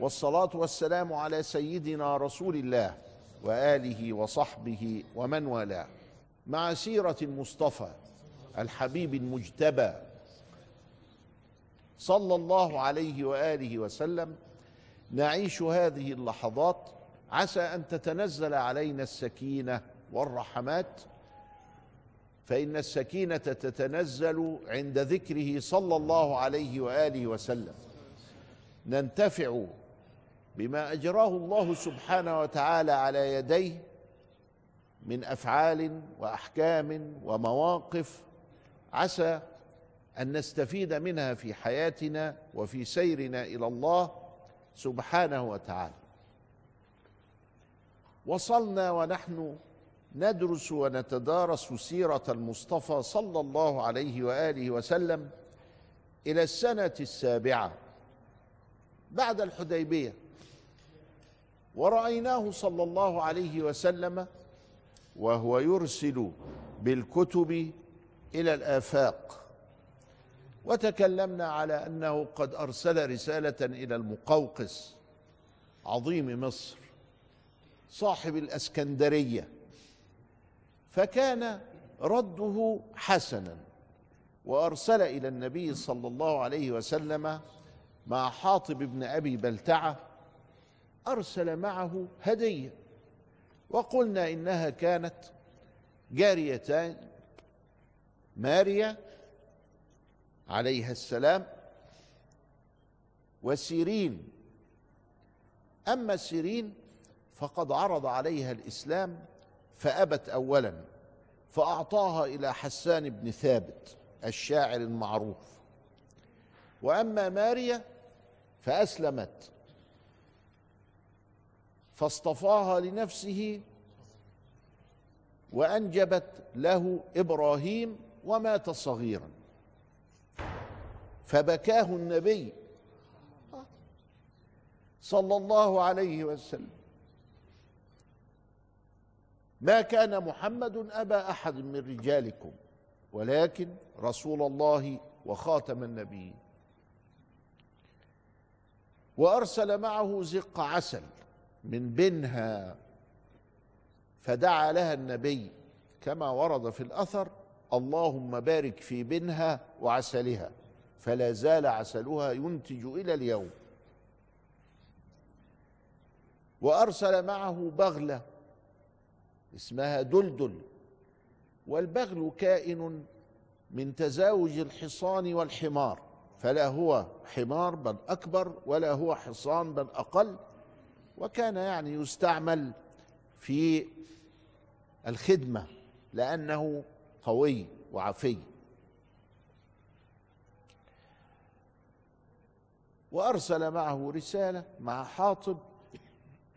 والصلاة والسلام على سيدنا رسول الله وآله وصحبه ومن والاه. مع سيرة المصطفى الحبيب المجتبى صلى الله عليه وآله وسلم نعيش هذه اللحظات. عسى أن تتنزل علينا السكينة والرحمات. فإن السكينة تتنزل عند ذكره صلى الله عليه وآله وسلم. ننتفع بما أجراه الله سبحانه وتعالى على يديه من أفعال وأحكام ومواقف عسى أن نستفيد منها في حياتنا وفي سيرنا إلى الله سبحانه وتعالى. وصلنا ونحن ندرس ونتدارس سيرة المصطفى صلى الله عليه وآله وسلم إلى السنة السابعة بعد الحديبية. ورأيناه صلى الله عليه وسلم وهو يرسل بالكتب إلى الآفاق. وتكلمنا على أنه قد أرسل رسالة إلى المقوقس عظيم مصر صاحب الأسكندرية فكان رده حسنا وأرسل إلى النبي صلى الله عليه وسلم مع حاطب بن أبي بلتعة أرسل معه هدية. وقلنا إنها كانت جاريتان. ماريا عليها السلام وسيرين. أما سيرين فقد عرض عليها الإسلام فأبت اولا فأعطاها إلى حسان بن ثابت الشاعر المعروف. وأما ماريا فأسلمت. فاصطفاها لنفسه وأنجبت له إبراهيم ومات صغيرا. فبكاه النبي صلى الله عليه وسلم. ما كان محمد أبا أحد من رجالكم ولكن رسول الله وخاتم النبيين. وأرسل معه زق عسل. من بنها فدعا لها النبي كما ورد في الأثر اللهم بارك في بنها وعسلها فلا زال عسلها ينتج إلى اليوم. وأرسل معه بغلة اسمها دلدل والبغل كائن من تزاوج الحصان والحمار فلا هو حمار بل أكبر ولا هو حصان بل أقل. وكان يعني يستعمل في الخدمة لأنه قوي وعفي. وأرسل معه رسالة مع حاطب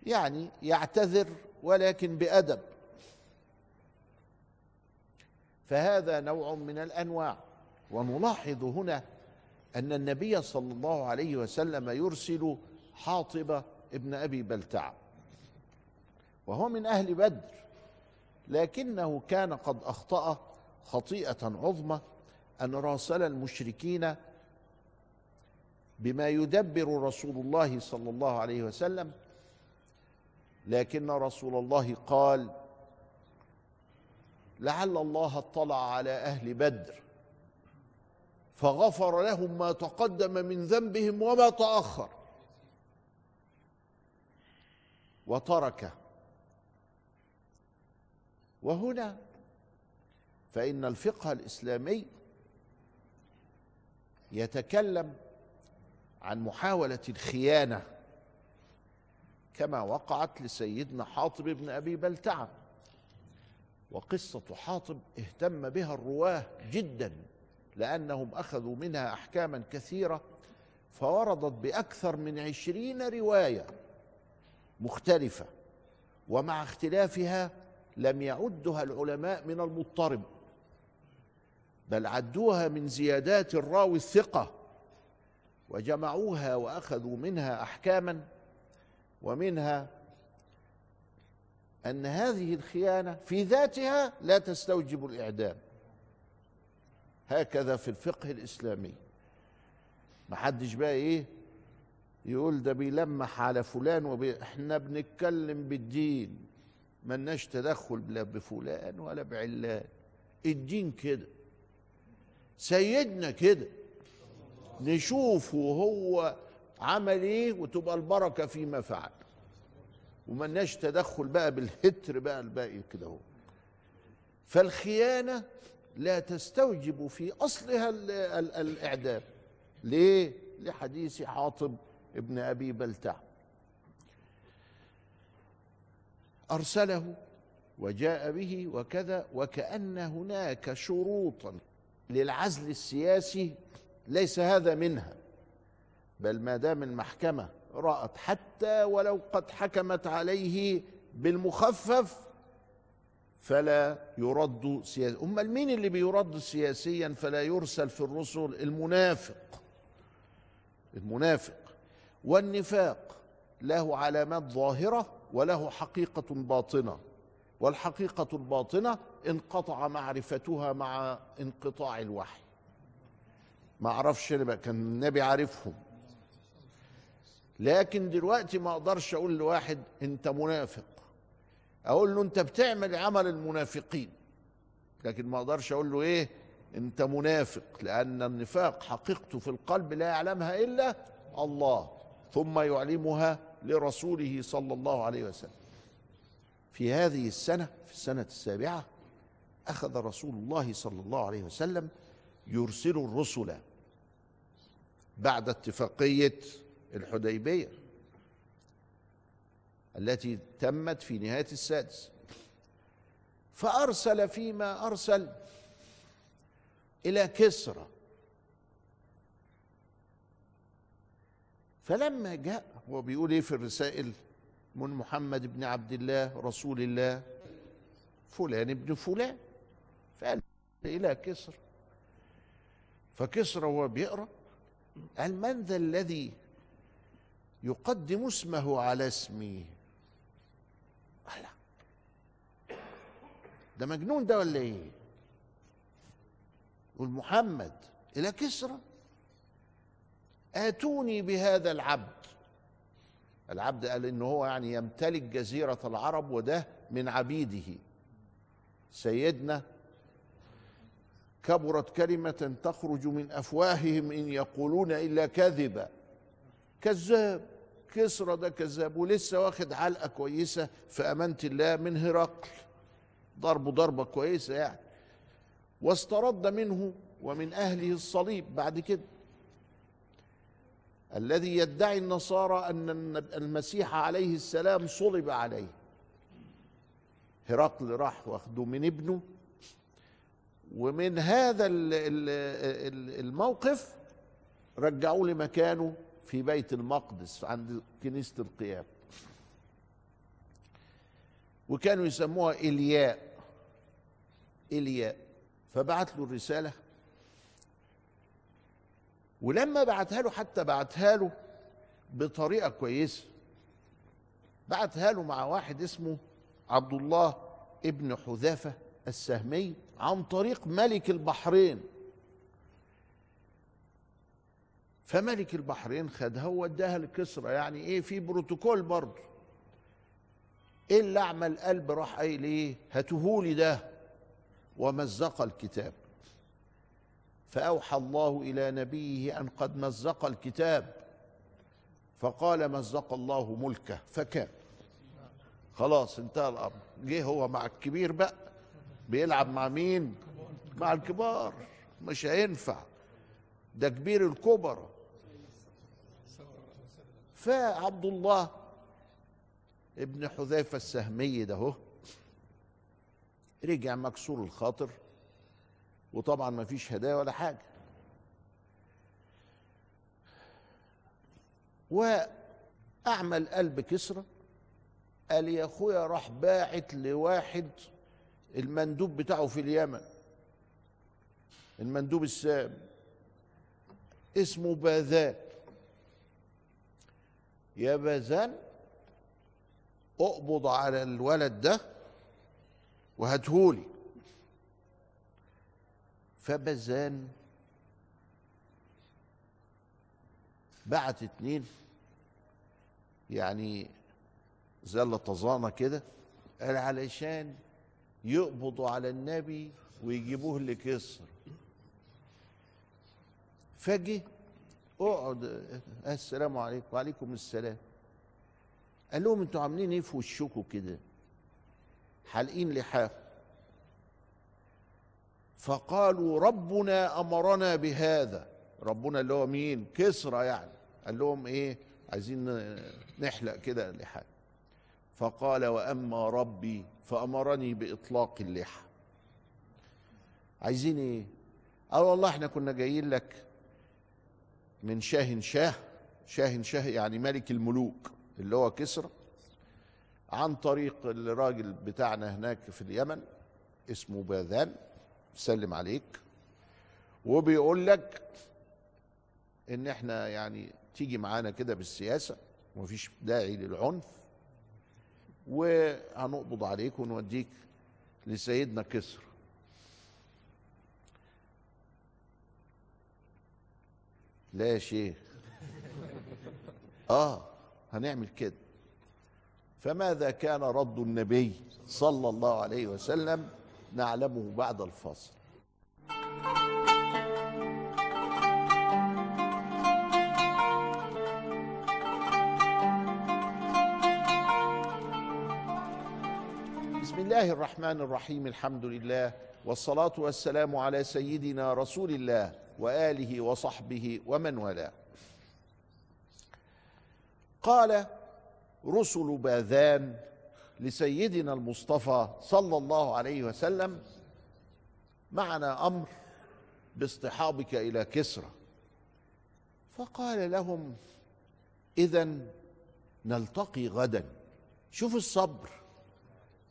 يعني يعتذر ولكن بأدب. فهذا نوع من الأنواع. ونلاحظ هنا أن النبي صلى الله عليه وسلم يرسل حاطب ابن أبي بلتع. وهو من أهل بدر. لكنه كان قد أخطأ خطيئة عظمى أن راسل المشركين بما يدبر رسول الله صلى الله عليه وسلم. لكن رسول الله قال لعل الله اطلع على أهل بدر فغفر لهم ما تقدم من ذنبهم وما تأخر. وتركه وهنا فإن الفقه الإسلامي يتكلم عن محاولة الخيانة كما وقعت لسيدنا حاطب بن أبي بلتعة وقصة حاطب اهتم بها الرواة جدا لأنهم أخذوا منها احكاما كثيرة فوردت بأكثر من عشرين رواية. مختلفة ومع اختلافها لم يعدها العلماء من المضطرب بل عدوها من زيادات الراوي الثقة وجمعوها وأخذوا منها احكاما ومنها أن هذه الخيانة في ذاتها لا تستوجب الإعدام. هكذا في الفقه الإسلامي. ما حدش بقى إيه يقول ده بيلمح على فلان وبي... إحنا بنتكلم بالدين ملناش تدخل لا بفلان ولا بعلان. الدين كده. سيدنا كده. نشوفه هو عمل إيه وتبقى البركة فيما فعل. وملناش تدخل بقى بالهتر بقى الباقي كده هو. فالخيانة لا تستوجب في أصلها ال ال الإعدام. ليه؟ لحديث حاطب ابن أبي بلتع. أرسله وجاء به وكذا وكأن هناك شروطا للعزل السياسي ليس هذا منها بل ما دام المحكمة رأت حتى ولو قد حكمت عليه بالمخفف فلا يرد سياسيا امال مين اللي بيرد سياسيا فلا يرسل في الرسل؟ المنافق. المنافق. والنفاق له علامات ظاهرة وله حقيقة باطنة والحقيقة الباطنة انقطع معرفتها مع انقطاع الوحي. ما أعرفش أنا كان النبي عارفهم. لكن دلوقتي ما أقدرش أقول لواحد أنت منافق. أقول له أنت بتعمل عمل المنافقين. لكن ما أقدرش أقول له إيه؟ أنت منافق لأن النفاق حقيقته في القلب لا يعلمها إلا الله. ثم يعلمها لرسوله صلى الله عليه وسلم. في هذه السنة في السنة السابعة أخذ رسول الله صلى الله عليه وسلم يرسل الرسل بعد اتفاقية الحديبية التي تمت في نهاية السادس. فأرسل فيما أرسل إلى كسرى فلما جاء هو بيقول إيه في الرسائل؟ من محمد بن عبد الله رسول الله فلان ابن فلان. فقال إلى كسرى. فكسرى وهو بيقرأ قال من ذا الذي يقدم اسمه على اسمي؟ ده مجنون ده ولا إيه؟ يقول محمد. إلى كسرى. آتوني بهذا العبد. العبد قال إنه هو يعني يمتلك جزيرة العرب وده من عبيده. سيدنا كبرت كلمة تخرج من أفواههم إن يقولون إلا كذبا. كذاب كسرى ده كذاب ولسه واخد علقة كويسة في أمانة الله من هرقل. ضربه ضربة كويسة يعني. واسترد منه ومن أهله الصليب. بعد كده الذي يدعي النصارى أن المسيح عليه السلام صلب عليه. هرقل راح واخده من ابنه. ومن هذا الموقف رجعوه لمكانه في بيت المقدس عند كنيسة القيام وكانوا يسموها إلياء. إلياء. فبعت له الرسالة ولما بعتها له حتى بعتها له بطريقة كويسة. بعتها له مع واحد اسمه عبد الله ابن حذافة السهمي عن طريق ملك البحرين. فملك البحرين خدها ووداها لكسرى يعني إيه في بروتوكول برضه. إيه اللي أعمل قلب راح قايل إيه؟ هاتهولي ده. ومزق الكتاب. فأوحى الله إلى نبيه أن قد مزق الكتاب. فقال مزق الله ملكه فكان. خلاص انتهى الأمر. جه هو مع الكبير بقى بيلعب مع مين؟ مع الكبار. مش هينفع. ده كبير الكبر. فعبد الله ابن حذيفة السهمي ده هو رجع مكسور الخاطر. وطبعا ما فيش هدايا ولا حاجة. وأعمل قلب كسرى. قال يا أخويا راح باعت لواحد المندوب بتاعه في اليمن. المندوب السام. اسمه باذان. يا باذان أقبض على الولد ده وهاتهولي. فبزان. بعت اتنين يعني زلة طزانة كده قال علشان يقبضوا على النبي ويجيبوه لكسر. فجه اقعد السلام عليكم وعليكم السلام. قال لهم أنتوا عاملين إيه في وشكم كده؟ حالقين لحاكم فقالوا ربنا أمرنا بهذا. ربنا اللي هو مين؟ كسرى يعني. قال لهم إيه؟ عايزين نحلق كده اللحى. فقال وأما ربي فأمرني بإطلاق اللحى. عايزين إيه؟ قال والله إحنا كنا جايين لك من شاه شاه. شاه شاه يعني ملك الملوك اللي هو كسرى. عن طريق الراجل بتاعنا هناك في اليمن اسمه باذان. سلم عليك. وبيقول لك إن إحنا يعني تيجي معانا كده بالسياسة ومفيش داعي للعنف. وهنقبض عليك ونوديك لسيدنا كسر. لا يا شيخ. آه هنعمل كده. فماذا كان رد النبي صلى الله عليه وسلم؟ نعلمه بعد الفاصل بسم الله الرحمن الرحيم الحمد لله والصلاة والسلام على سيدنا رسول الله وآله وصحبه ومن والاه. قال رسل باذان لسيدنا المصطفى صلى الله عليه وسلم معنا أمر باصطحابك إلى كسرى. فقال لهم اذا نلتقي غدا. شوف الصبر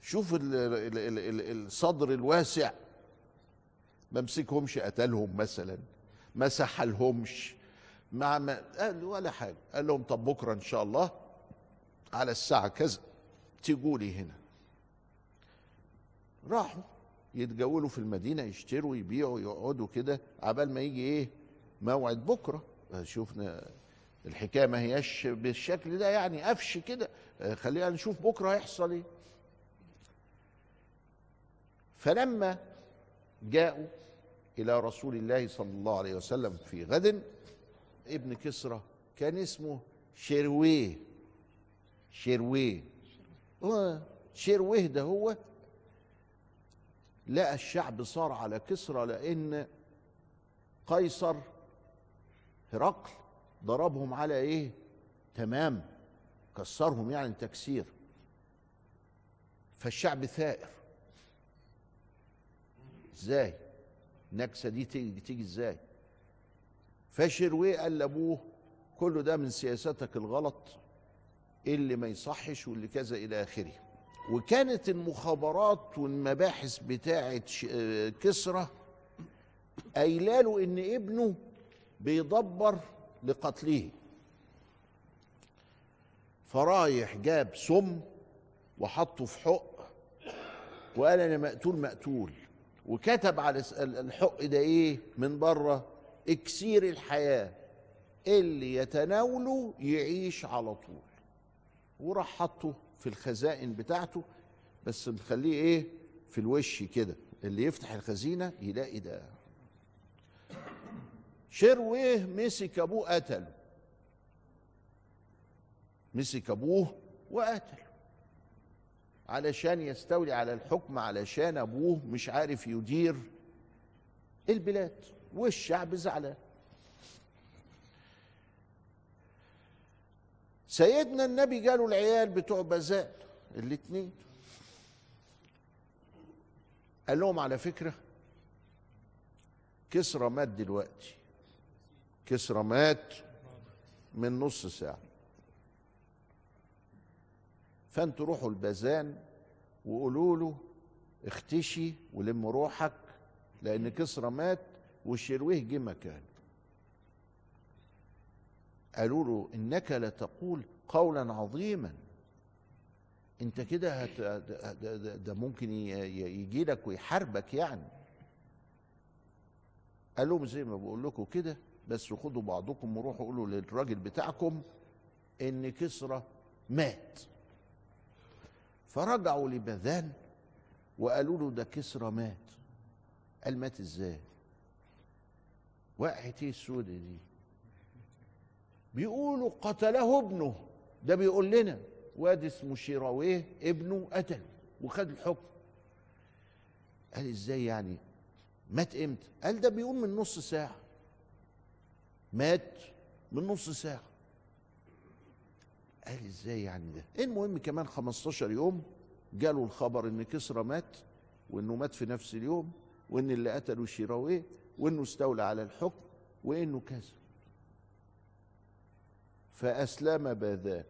شوف ال ال ال ال الصدر الواسع. ما مسكهمش قتلهم مثلا ما سحلهمش مع ما قال ولا حاجة. قال لهم طب بكرة إن شاء الله على الساعة كذا. تيجوا لي هنا. راحوا يتجولوا في المدينة يشتروا يبيعوا يقعدوا كده عبال ما يجي إيه موعد بكرة. شوفنا الحكاية ما هياش بالشكل ده يعني قفش كده. خلينا نشوف بكرة هيحصل إيه. فلما جاءوا إلى رسول الله صلى الله عليه وسلم في غد ابن كسرى كان اسمه شرويه. شرويه. شرويه ده هو. لقى الشعب صار على كسرى لأن قيصر هرقل ضربهم على إيه؟ تمام. كسرهم يعني تكسير. فالشعب ثائر. إزاي؟ النكسة دي تيجي تيجي إزاي؟ فشرويه قال لابوه كله ده من سياستك الغلط. اللي ما يصحش واللي كذا إلى آخره. وكانت المخابرات والمباحث بتاعه كسرى قايلة له إن ابنه بيدبر لقتله. فرايح جاب سم وحطه في حق وقال أنا مقتول مقتول. وكتب على الحق ده إيه؟ من بره اكسير الحياة. اللي يتناوله يعيش على طول. وراح حطه في الخزائن بتاعته بس مخليه إيه؟ في الوش كده اللي يفتح الخزينة يلاقي ده. شرويه مسك أبوه قتله. مسك أبوه وقتله. علشان يستولي على الحكم علشان أبوه مش عارف يدير البلاد والشعب زعلان. سيدنا النبي قالوا العيال بتوع بزال الاتنين. قال لهم على فكرة كسرى مات دلوقتي. كسرى مات من نص ساعة. فانتوا روحوا البازان وقولوا له اختشي ولم روحك لأن كسرى مات والشرويه جه مكانه. قالوا له إنك لتقول قولا عظيما. أنت كده هت... ده, ممكن يجي لك ويحاربك يعني. قال لهم زي ما بقول لكم كده بس خدوا بعضكم وروحوا قولوا للراجل بتاعكم إن كسرى مات. فرجعوا لبذان وقالوا له ده كسرى مات. قال مات إزاي؟ وقعت إيه السودة دي. بيقولوا قتله ابنه. ده بيقول لنا واد اسمه شيراويه ابنه قتل وخد الحكم. قال إزاي يعني؟ مات إمتى؟ قال ده بيقول من نص ساعة. مات من نص ساعة. قال إزاي يعني ده؟ المهم كمان 15 يوم جاله الخبر إن كسرى مات وإنه مات في نفس اليوم وإن اللي قتله شيراويه وإنه استولى على الحكم وإنه كذا. فأسلم باذان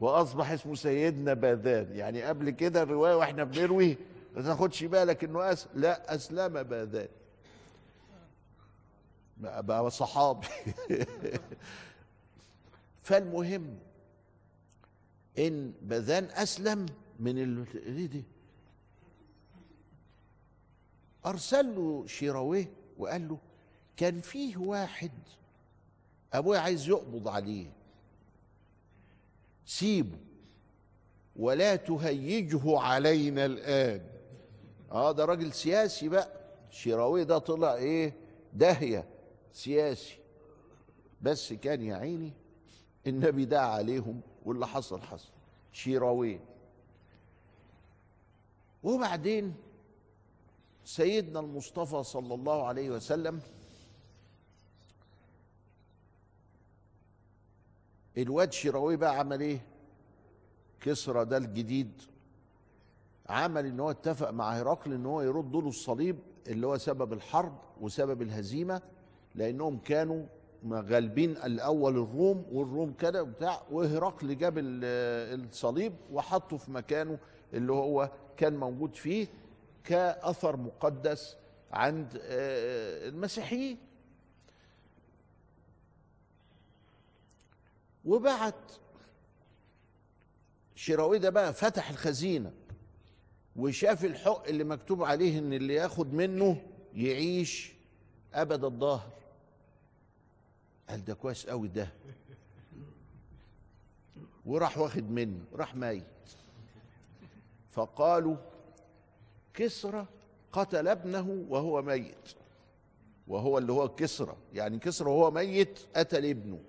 وأصبح اسمه سيدنا باذان يعني قبل كده الرواية وإحنا بنروي ما تاخدش بالك إنه أس... لا أسلم باذان بقى صحابي. فالمهم إن باذان أسلم من ال... دي؟ أرسل له شيراويه وقال له كان فيه واحد أبويا عايز يقبض عليه. سيبه. ولا تهيجه علينا الآن. آه ده راجل سياسي بقى. شيراوي ده طلع إيه؟ داهية. سياسي. بس كان يا عيني النبي دعا عليهم واللي حصل حصل. شيراوي. وبعدين سيدنا المصطفى صلى الله عليه وسلم الواد شيراوي بقى عمل إيه؟ كسرى ده الجديد. عمل إن هو اتفق مع هرقل إن هو يرد له الصليب اللي هو سبب الحرب وسبب الهزيمة لأنهم كانوا غالبين الأول الروم والروم كده وبتاع وهرقل جاب الصليب وحطه في مكانه اللي هو كان موجود فيه كأثر مقدس عند المسيحيين. وبعت. شراوي ده بقى فتح الخزينة وشاف الحق اللي مكتوب عليه إن اللي ياخد منه يعيش أبد الظهر قال ده كويس قوي ده. وراح واخد منه راح ميت. فقالوا كسرى قتل ابنه وهو ميت. وهو اللي هو كسرى يعني كسرى وهو ميت قتل ابنه.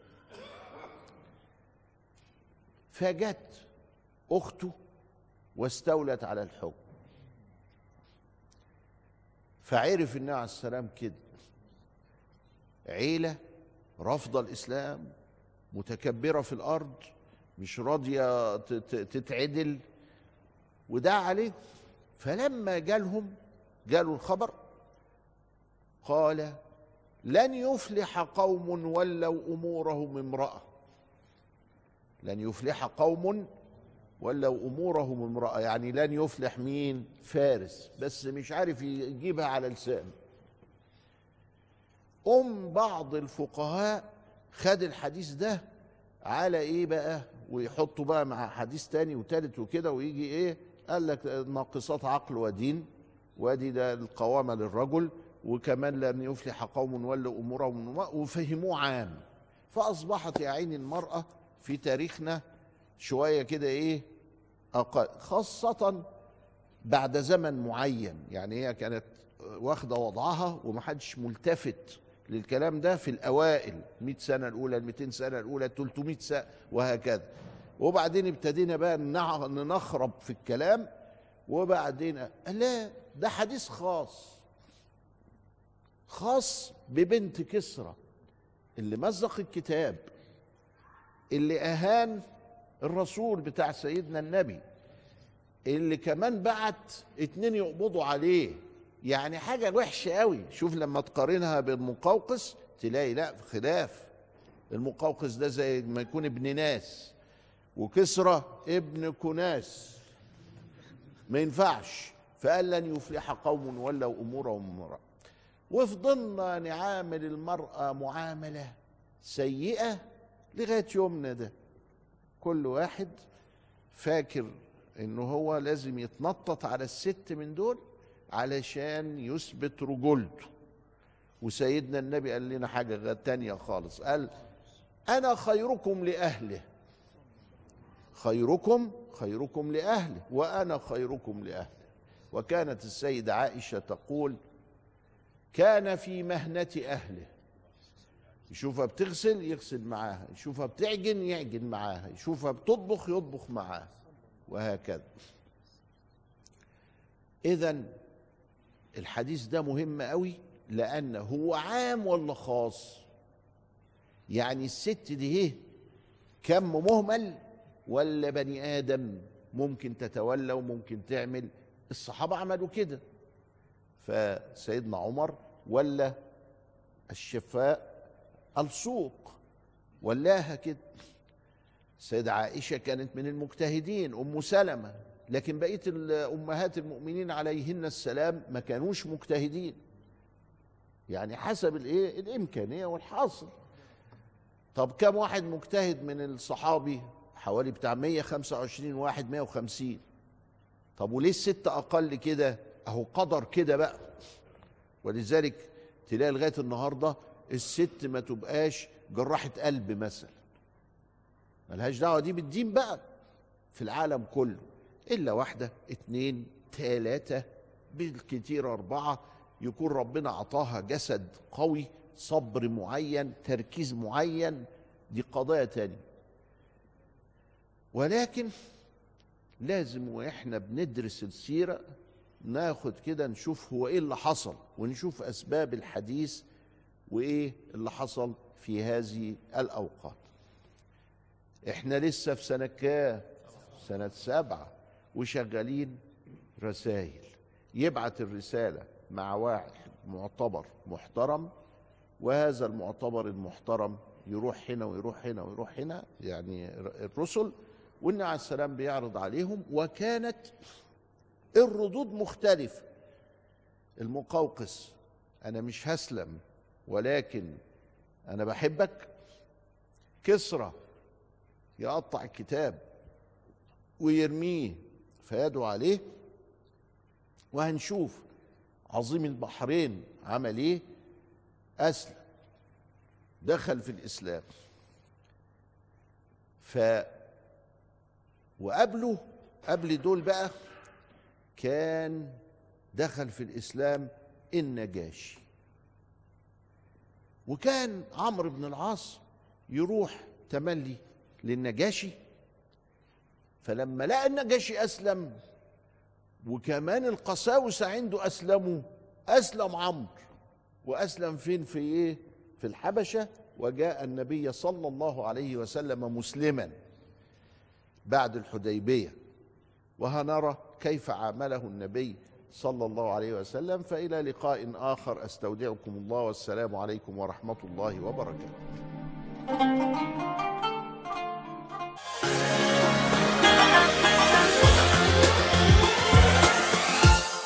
فجت أخته واستولت على الحكم. فعرف النبي عليه السلام كده. عيلة رافضة الإسلام متكبرة في الأرض مش راضية تتعدل. ودعا عليه فلما جالهم جالوا الخبر قال لن يفلح قوم ولوا أمورهم امرأة. لن يفلح قوم ولوا أمورهم امرأة. يعني لن يفلح مين؟ فارس. بس مش عارف يجيبها على لسانه. أم بعض الفقهاء خد الحديث ده على إيه بقى؟ ويحطوا بقى مع حديث تاني وتالت وكده ويجي إيه؟ قال لك ناقصات عقل ودين. وادي ده القوامة للرجل. وكمان لن يفلح قوم ولوا أمورهم. وفهموه عام. فأصبحت يا عيني المرأة في تاريخنا شوية كده إيه أقل خاصة بعد زمن معين. يعني هي كانت واخدة وضعها ومحدش ملتفت للكلام ده في الأوائل 100 سنة الأولى 200 سنة الأولى 300 سنة وهكذا. وبعدين ابتدينا بقى ننخرب في الكلام وبعدين لا ده حديث خاص. خاص ببنت كسرى اللي مزق الكتاب. اللي أهان الرسول بتاع سيدنا النبي اللي كمان بعت اتنين يقبضوا عليه. يعني حاجة وحشة قوي شوف لما تقارنها بالمقوقس تلاقي لا خلاف. المقوقس ده زي ما يكون ابن ناس. وكسرى ابن كناس. ما ينفعش. فقال لن يفلح قوم ولوا أمورهم امرا وفضلنا نعامل المرأة معاملة سيئة لغاية يومنا ده. كل واحد فاكر انه هو لازم يتنطط على الست من دول علشان يثبت رجولته. وسيدنا النبي قال لنا حاجة تانية خالص. قال أنا خيركم لأهله. خيركم خيركم لأهله وأنا خيركم لأهله. وكانت السيدة عائشة تقول كان في مهنة أهله. يشوفها بتغسل يغسل معاها يشوفها بتعجن يعجن معاها يشوفها بتطبخ يطبخ معاها وهكذا. اذا الحديث ده مهم قوي لأنه هو عام ولا خاص؟ يعني الست دي إيه؟ كم مهمل ولا بني آدم ممكن تتولى وممكن تعمل؟ الصحابة عملوا كده. فسيدنا عمر ولا الشفاء السوق ولاها كده. السيدة عائشة كانت من المجتهدين أم سلمة لكن بقية أمهات المؤمنين عليهن السلام ما كانوش مجتهدين. يعني حسب الإيه؟ الإمكانية والحاصل. طب كم واحد مجتهد من الصحابي؟ حوالي بتاع 125 واحد 150 طب وليه الست أقل كده؟ أهو قدر كده بقى. ولذلك تلاقي لغاية النهارده الست ما تبقاش جراحة قلب مثلا. ملهاش دعوة دي بالدين بقى في العالم كله. إلا واحدة اتنين تلاتة بالكتير أربعة يكون ربنا عطاها جسد قوي صبر معين تركيز معين دي قضايا تانية. ولكن لازم وإحنا بندرس السيرة ناخد كده نشوف هو إيه اللي حصل ونشوف أسباب الحديث وإيه اللي حصل في هذه الأوقات. إحنا لسه في سنة كام؟ سنة سبعة وشغالين رسائل يبعت الرسالة مع واحد معتبر محترم وهذا المعتبر المحترم يروح هنا ويروح هنا ويروح هنا يعني الرسل والنبي عليه السلام بيعرض عليهم وكانت الردود مختلفة. المقوقس أنا مش هسلم ولكن أنا بحبك. كسرى يقطع الكتاب ويرميه فيدعو عليه. وهنشوف عظيم البحرين عمل إيه؟ أسلم. دخل في الإسلام. ف وقبله قبل دول بقى كان دخل في الإسلام النجاشي. وكان عمرو بن العاص يروح تملي للنجاشي فلما لقى النجاشي أسلم وكمان القساوسة عنده أسلموا أسلم عمرو وأسلم فين؟ في إيه؟ في الحبشة وجاء النبي صلى الله عليه وسلم مسلما بعد الحديبية. وهنرى كيف عامله النبي صلى الله عليه وسلم فإلى لقاء آخر. أستودعكم الله والسلام عليكم ورحمة الله وبركاته.